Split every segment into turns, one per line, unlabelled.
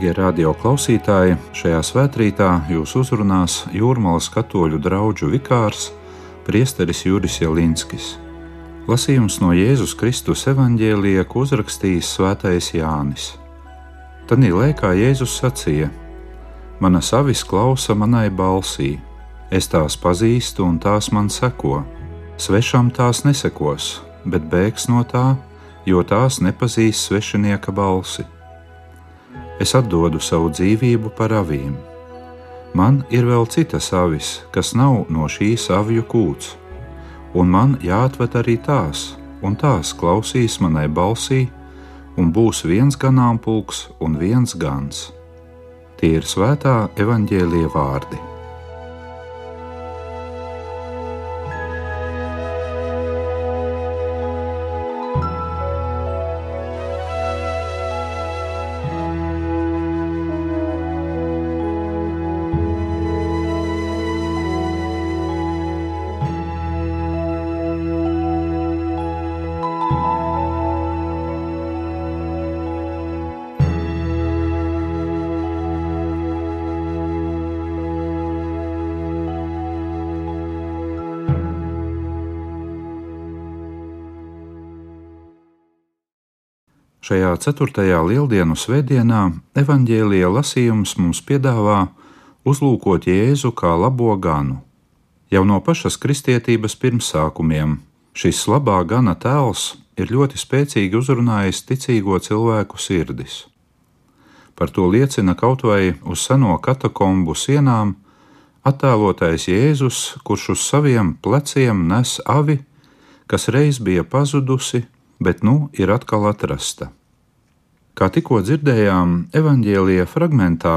Darbie radioklausītāji, šajā svētkrītā jūs uzrunās Jūrmālas katoļu draugu vikārs Priesteris Juris Jelinskis. Lasījums no Jēzus Kristus evanģēlija, ko uzrakstījis Svētais Jānis. Tad laikā Jēzus sacīja: Mana savis klausa manai balsī, es tās pazīstu un tās man seko. Svešam tās nesekos, bet bēgs no tā, jo tās nepazīst svešinieka balsi es atdodu savu dzīvību par avīm. Man ir vēl citas avis, kas nav no šīs avju kūts, un man jāatved arī tās, un tās klausīs manai balsī, un būs viens ganāmpulks un viens gans. Tie ir svētā evaņģēlie vārdi. Šajā 4. lieldienu svētdienā evaņģēlīja lasījums mums piedāvā uzlūkot Jēzu kā labo ganu. Jau no pašas kristietības pirmsākumiem šis labā gana tēls ir ļoti spēcīgi uzrunājis ticīgo cilvēku sirdis. Par to liecina kaut vai uz seno katakombu sienām attēlotais Jēzus, kurš uz saviem pleciem nes avi, kas reiz bija pazudusi, bet nu ir atkal atrasta. Kā tikko dzirdējām evanģēlīja fragmentā,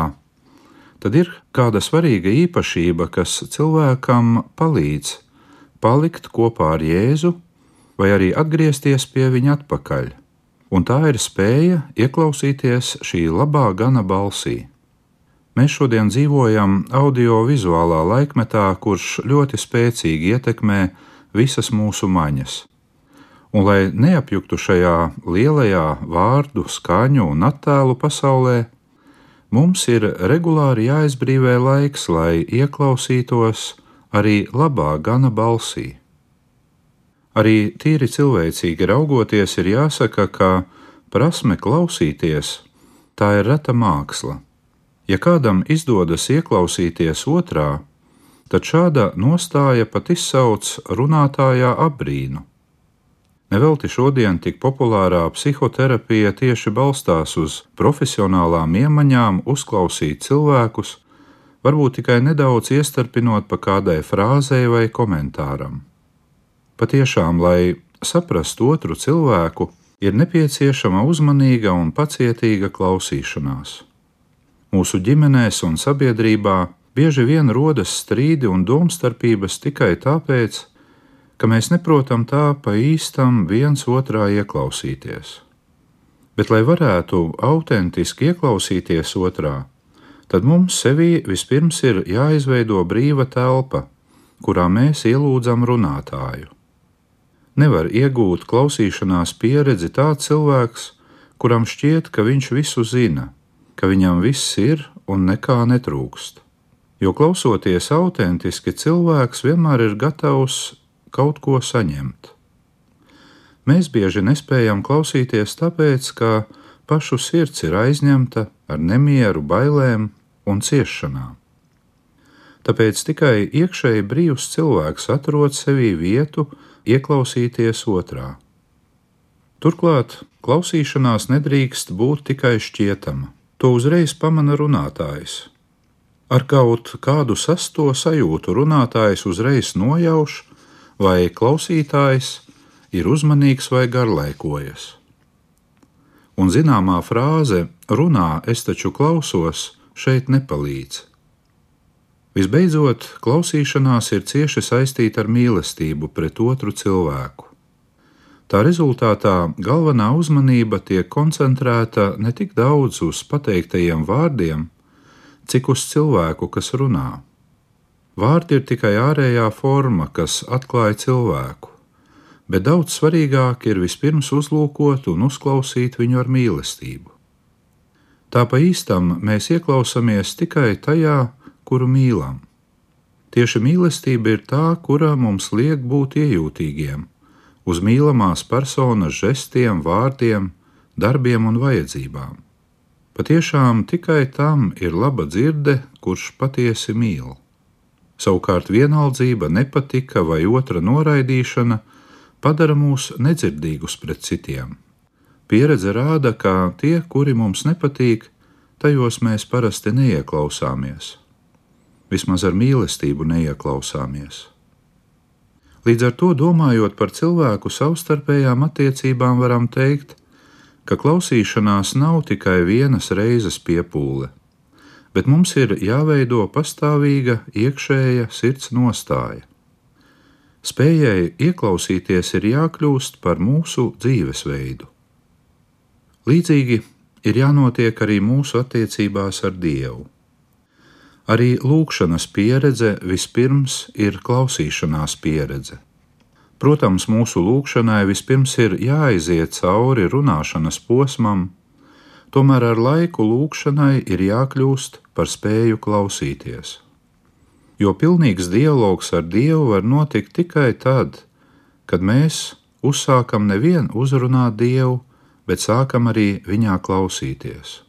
tad ir kāda svarīga īpašība, kas cilvēkam palīdz palikt kopā ar Jēzu vai arī atgriezties pie viņa atpakaļ, un tā ir spēja ieklausīties šī labā gana balsī. Mēs šodien dzīvojam audiovizuālā laikmetā, kurš ļoti spēcīgi ietekmē visas mūsu maņas. Un, lai neapjuktu šajā lielajā vārdu, skaņu un attēlu pasaulē, mums ir regulāri jāizbrīvē laiks, lai ieklausītos arī labā gana balsī. Arī tīri cilvēcīgi raugoties, ir jāsaka, ka prasme klausīties tā ir reta māksla. Ja kādam izdodas ieklausīties otrā, tad šāda nostāja pat izsauc runātājā apbrīnu. Nevelti šodien tik populārā psihoterapija tieši balstās uz profesionālām iemaņām uzklausīt cilvēkus, varbūt tikai nedaudz iestarpinot pa kādai frāzei vai komentāram. Patiešām, lai saprastu otru cilvēku, ir nepieciešama uzmanīga un pacietīga klausīšanās. Mūsu ģimenēs un sabiedrībā bieži vien rodas strīdi un domstarpības tikai tāpēc, ka mēs neprotam tā pa īstam viens otrā ieklausīties. Bet, lai varētu autentiski ieklausīties otrā, tad mums sevī vispirms ir jāizveido brīva telpa, kurā mēs ielūdzam runātāju. Nevar iegūt klausīšanās pieredzi tāds cilvēks, kuram šķiet, ka viņš visu zina, ka viņam viss ir un nekā netrūkst. Jo klausoties autentiski, cilvēks vienmēr ir gatavs kaut ko saņemt. Mēs bieži nespējam klausīties tāpēc, ka pašu sirds ir aizņemta ar nemieru, bailēm un ciešanām. Tāpēc tikai iekšēji brīvs cilvēks atrod sevī vietu, ieklausīties otrā. Turklāt klausīšanās nedrīkst būt tikai šķietama. To uzreiz pamana runātājs. Ar kaut kādu sasto sajūtu runātājs uzreiz nojauš, vai klausītājs ir uzmanīgs vai garlaikojas. Un zināmā frāze runā, es taču klausos, šeit nepalīdz. Visbeidzot, klausīšanās ir cieši saistīta ar mīlestību pret otru cilvēku. Tā rezultātā galvenā uzmanība tiek koncentrēta ne tik daudz uz pateiktajiem vārdiem, cik uz cilvēku, kas runā. Vārdi ir tikai ārējā forma, kas atklāja cilvēku, bet daudz svarīgāk ir vispirms uzlūkot un uzklausīt viņu ar mīlestību. Tā pa īstam mēs ieklausāmies tikai tajā, kuru mīlam. Tieši mīlestība ir tā, kura mums liek būt iejūtīgiem uz mīlamās personas žestiem, vārdiem, darbiem un vajadzībām. Patiešām tikai tam ir laba dzirde, kurš patiesi mīl. Savukārt vienaldzība, nepatika vai otra noraidīšana padara mūs nedzirdīgus pret citiem. Pieredze rāda, ka tie, kuri mums nepatīk, tajos mēs parasti neieklausāmies. Vismaz ar mīlestību neieklausāmies. Līdz ar to, domājot par cilvēku savstarpējām attiecībām, varam teikt, ka klausīšanās nav tikai vienas reizes piepūle, bet mums ir jāveido pastāvīga iekšēja sirds nostāja. Spējai ieklausīties ir jākļūst par mūsu dzīvesveidu. Līdzīgi ir jānotiek arī mūsu attiecībās ar Dievu. Arī lūkšanas pieredze vispirms ir klausīšanās pieredze. Protams, mūsu lūkšanai vispirms ir jāaiziet cauri runāšanas posmam, tomēr ar laiku lūkšanai ir jākļūst par spēju klausīties. Jo pilnīgs dialogs ar Dievu var notikt tikai tad, kad mēs uzsākam nevienu uzrunāt Dievu, bet sākam arī viņā klausīties.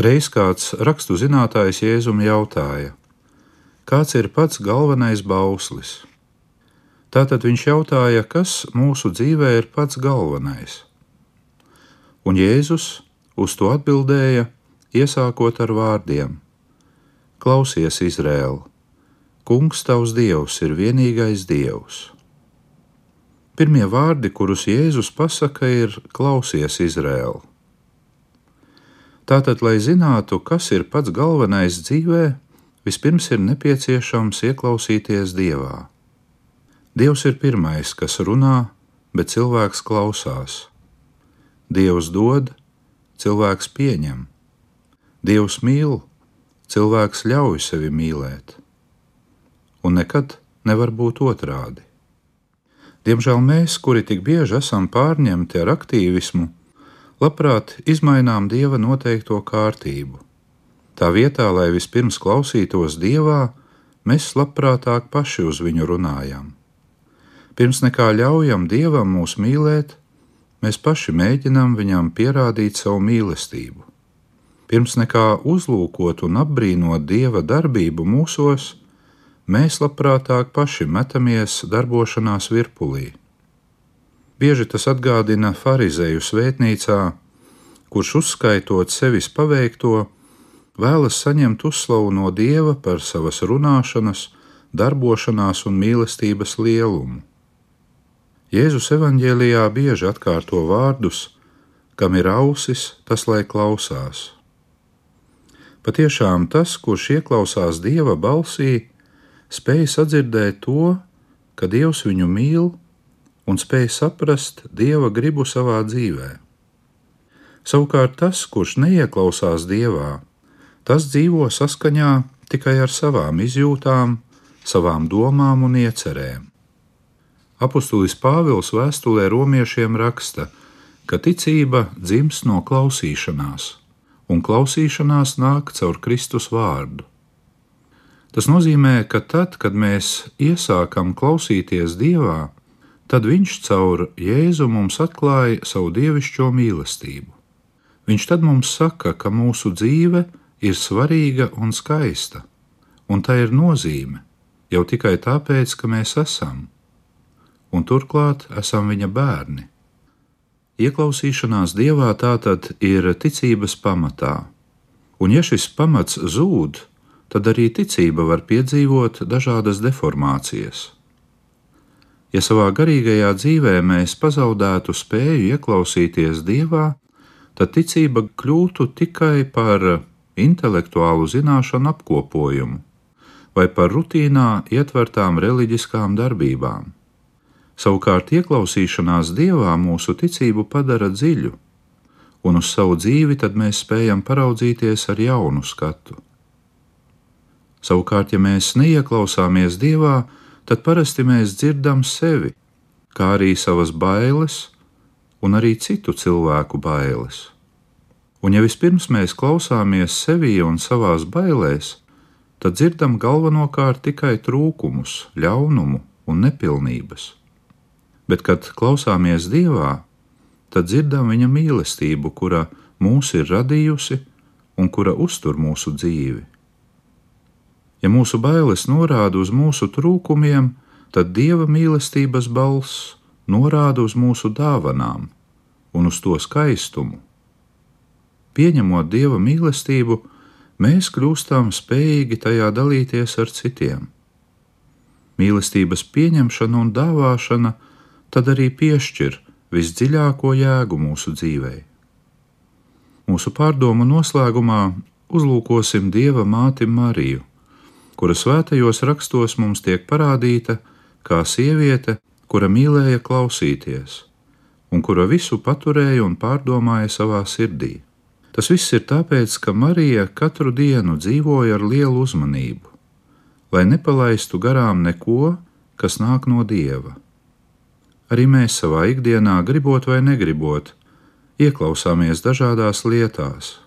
Reiz kāds rakstu zinātājs Jēzum jautāja, kāds ir pats galvenais bauslis. Tātad viņš jautāja, kas mūsu dzīvē ir pats galvenais. Un Jēzus uz to atbildēja, iesākot ar vārdiem: Klausies, Izrēl, Kungs tavs Dievs ir vienīgais Dievs. Pirmie vārdi, kurus Jēzus pasaka, ir: Klausies, Izrēl! Tātad, lai zinātu, kas ir pats galvenais dzīvē, vispirms ir nepieciešams ieklausīties Dievā. Dievs ir pirmais, kas runā, bet cilvēks klausās. Dievs dod, cilvēks pieņem. Dievs mīl, cilvēks ļauj sevi mīlēt. Un nekad nevar būt otrādi. Diemžēl mēs, kuri tik bieži esam pārņemti ar aktīvismu, labprāt izmainām dieva noteikto kārtību. Tā vietā, lai vispirms klausītos dievā, mēs labprātāk paši uz viņu runājam. Pirms nekā ļaujam dievam mūs mīlēt, mēs paši mēģinām viņam pierādīt savu mīlestību. Pirms nekā uzlūkot un apbrīnot dieva darbību mūsos, mēs labprātāk paši metamies darbošanās virpulī. Bieži tas atgādina farizēju svētnīcā, kurš uzskaitot sevis paveikto, vēlas saņemt uzslavu no dieva par savas runāšanas, darbošanās un mīlestības lielumu. Jēzus evanģēlijā bieži atkārto vārdus, kam ir ausis, tas lai klausās. Patiešām tas, kurš ieklausās dieva balsī, spēj sadzirdēt to, ka dievs viņu mīl un spēj saprast dieva gribu savā dzīvē. Savukārt tas, kurš neieklausās dievā, tas dzīvo saskaņā tikai ar savām izjūtām, savām domām un iecerēm. Apostulis Pāvils vēstulē romiešiem raksta, ka ticība dzimst no klausīšanās, un klausīšanās nāk caur Kristus vārdu. Tas nozīmē, ka tad, kad mēs iesākam klausīties Dievā, Tad viņš caur Jēzu mums atklāja savu dievišķo mīlestību. Viņš tad mums saka, ka mūsu dzīve ir svarīga un skaista, un tā ir nozīme jau tikai tāpēc, ka mēs esam, un turklāt esam viņa bērni. Ieklausīšanās dievā tātad ir ticības pamatā, un ja šis pamats zūd, tad arī ticība var piedzīvot dažādas deformācijas. Ja savā garīgajā dzīvē mēs pazaudētu spēju ieklausīties Dievā, tad ticība kļūtu tikai par intelektuālu zināšanu apkopojumu vai par rutīnā ietvertām reliģiskām darbībām. Savukārt ieklausīšanās Dievā mūsu ticību padara dziļu, un uz savu dzīvi tad mēs spējam paraudzīties ar jaunu skatu. Savukārt, ja mēs neieklausāmies Dievā, tad parasti mēs dzirdam sevi, kā arī savas bailes un arī citu cilvēku bailes. Un ja vispirms mēs klausāmies sevī un savās bailēs, tad dzirdam galvenokārt tikai trūkumus, ļaunumu un nepilnības. Bet, kad klausāmies Dievā, tad dzirdam Viņa mīlestību, kura mūs ir radījusi un kura uztur mūsu dzīvi. Ja mūsu bailes norāda uz mūsu trūkumiem, tad Dieva mīlestības balss norāda uz mūsu dāvanām un uz to skaistumu. Pieņemot Dieva mīlestību, mēs kļūstam spējīgi tajā dalīties ar citiem. Mīlestības pieņemšana un dāvāšana tad arī piešķir visdziļāko jēgu mūsu dzīvei. Mūsu pārdomu noslēgumā uzlūkosim Dieva māti Mariju, kura svētajos rakstos mums tiek parādīta kā sieviete, kura mīlēja klausīties, un kura visu paturēja un pārdomāja savā sirdī. Tas viss ir tāpēc, ka Marija katru dienu dzīvoja ar lielu uzmanību, lai nepalaistu garām neko, kas nāk no Dieva. Arī mēs savā ikdienā, gribot vai negribot, ieklausāmies dažādās lietās.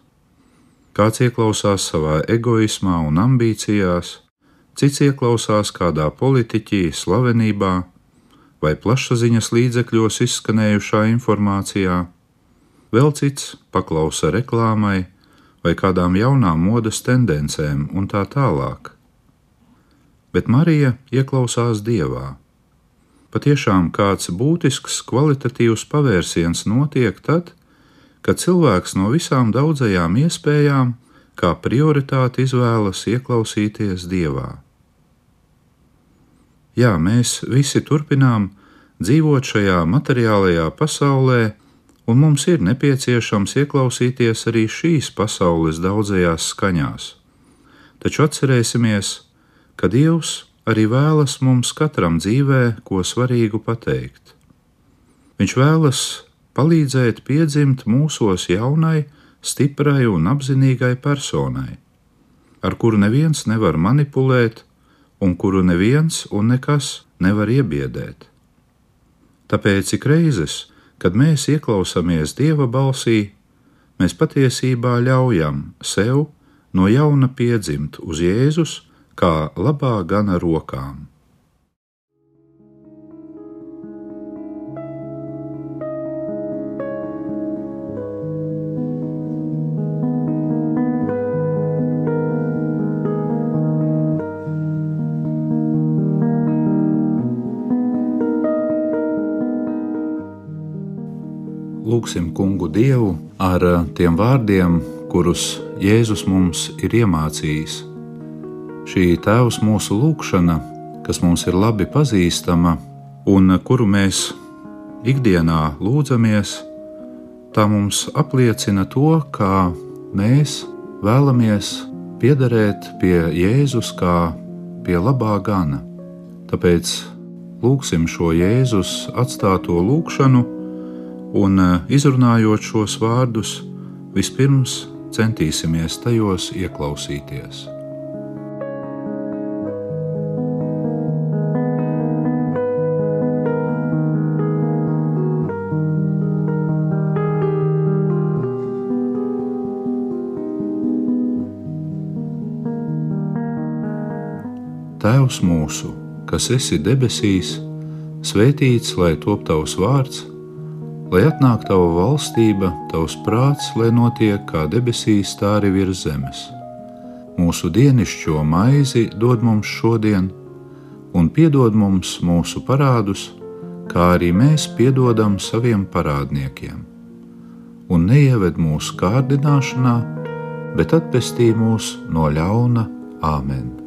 Kāds ieklausās savā egoismā un ambīcijās, cits ieklausās kādā politiķī, slavenībā vai plašsaziņas līdzekļos izskanējušā informācijā, vēl cits paklausa reklāmai vai kādām jaunām modes tendencēm un tā tālāk. Bet Marija ieklausās Dievā patiešām kāds būtisks kvalitatīvs pavērsiens notiek tad, kad cilvēks no visām daudzajām iespējām kā prioritāti izvēlas ieklausīties Dievā. Jā, mēs visi turpinām dzīvot šajā materiālajā pasaulē, un mums ir nepieciešams ieklausīties arī šīs pasaules daudzajās skaņās. Taču atcerēsimies, ka Dievs arī vēlas mums katram dzīvē ko svarīgu pateikt. Viņš vēlas palīdzēt piedzimt mūsos jaunai, stiprai un apzinīgai personai, ar kuru neviens nevar manipulēt un kuru neviens un nekas nevar iebiedēt. Tāpēc ik reizes, kad mēs ieklausāmies Dieva balsī, mēs patiesībā ļaujam sev no jauna piedzimt uz Jēzus kā labā gana rokām. Lūksim kungu Dievu ar tiem vārdiem, kurus Jēzus mums ir iemācījis šī Tēvs mūsu lūgšana, kas mums ir labi pazīstama un kuru mēs ikdienā lūdzamies, tā mums apliecina to, kā mēs vēlamies piederēt pie Jēzus kā pie labā gana. Tāpēc lūgsim šo Jēzus atstāto lūgšanu un izrunājot šos vārdus, vispirms centīsimies tajos ieklausīties. Tēvs mūsu, kas esi debesīs, svētīts lai top tavs vārds, lai atnāktu tava valstība, tavs prāts, lai notiek kā debesīs, tā arī virs zemes. Mūsu dienascho maizi dod mums šodien, un piedod mums mūsu parādus, kā arī mēs piedodam saviem parādniekiem. Un neieved mūsu kārdināšanā, bet atpestī mūs no ļauna Āmen.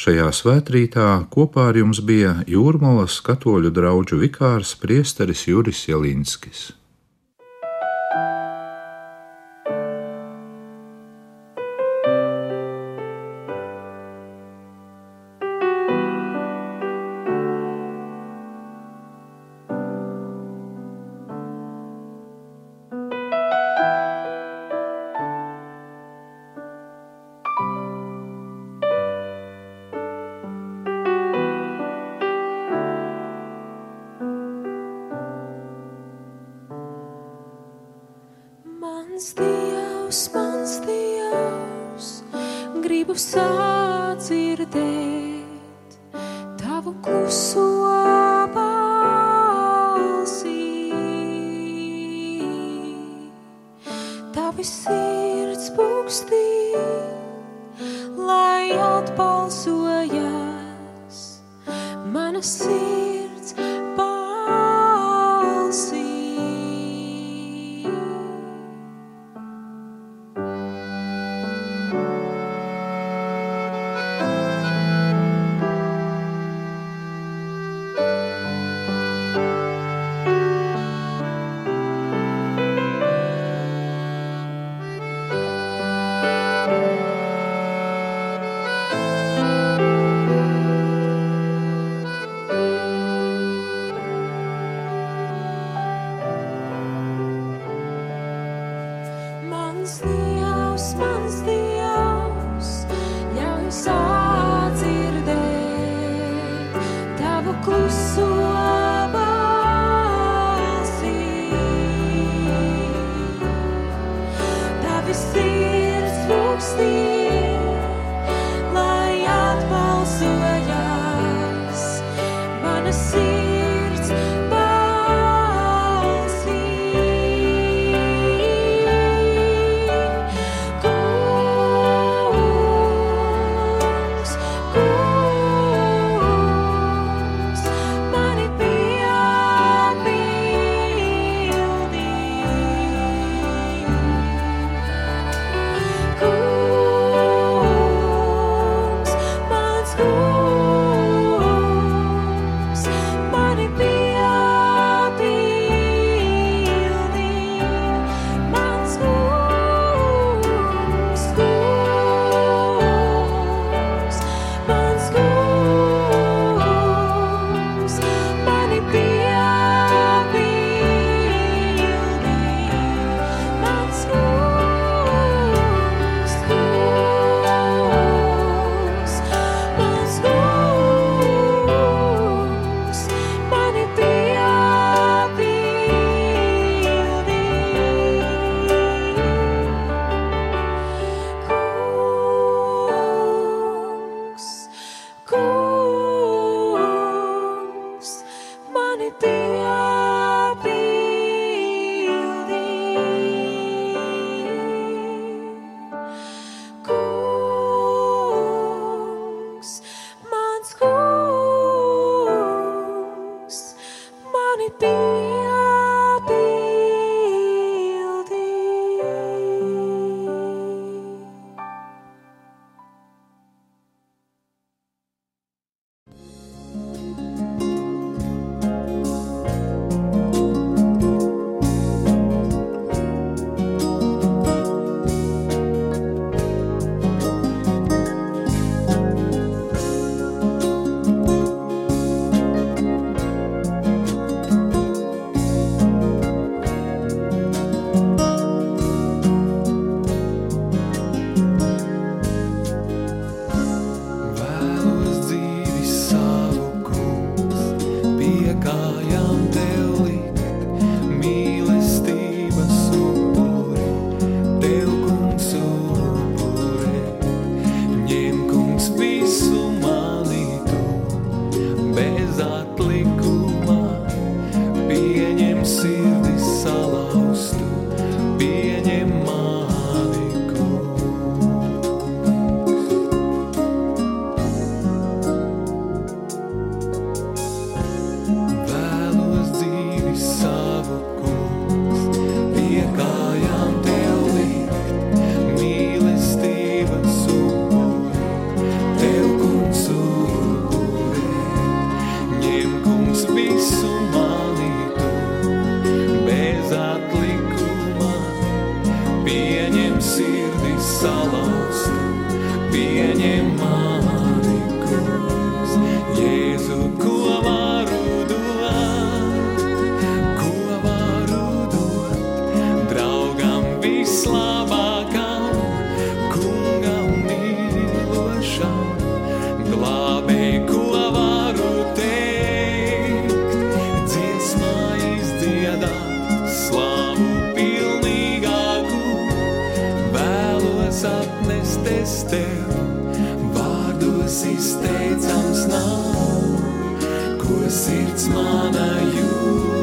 Šajā svētkrītā kopā ar jums bija Jūrmālas katoļu draugu vikārs priesteris Juris Jelinskis.
gribu sadzirdēt tavu kluso balsi. Tavi sirds pūkstī, lai atbalsojas mana sirds.
cruz. mums atnesties tev, vārdos izteicams nav, ko sirds manā jūt.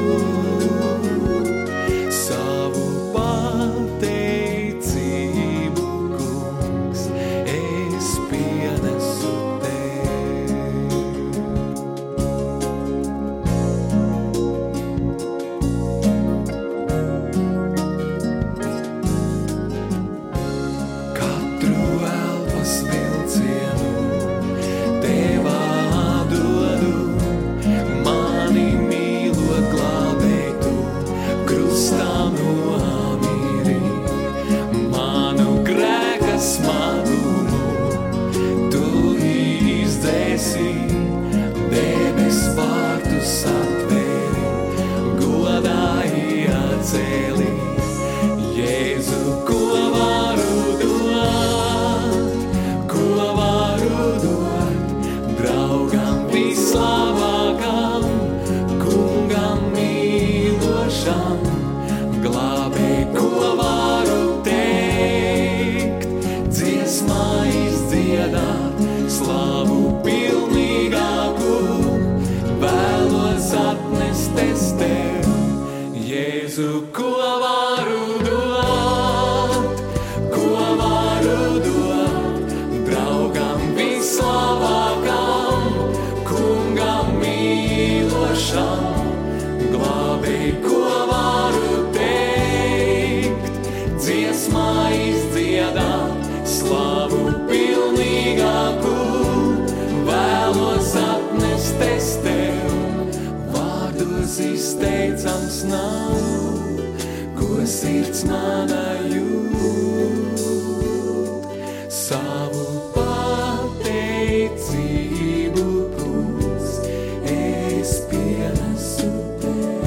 apliecināju savu pateicību, kungs, es pienesu tev.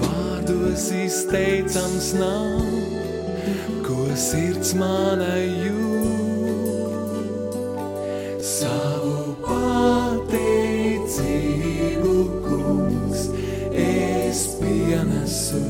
Vārdos izteicams nav, ko sirds mana jūt. Savu pateicību, kungs, es pienesu tev.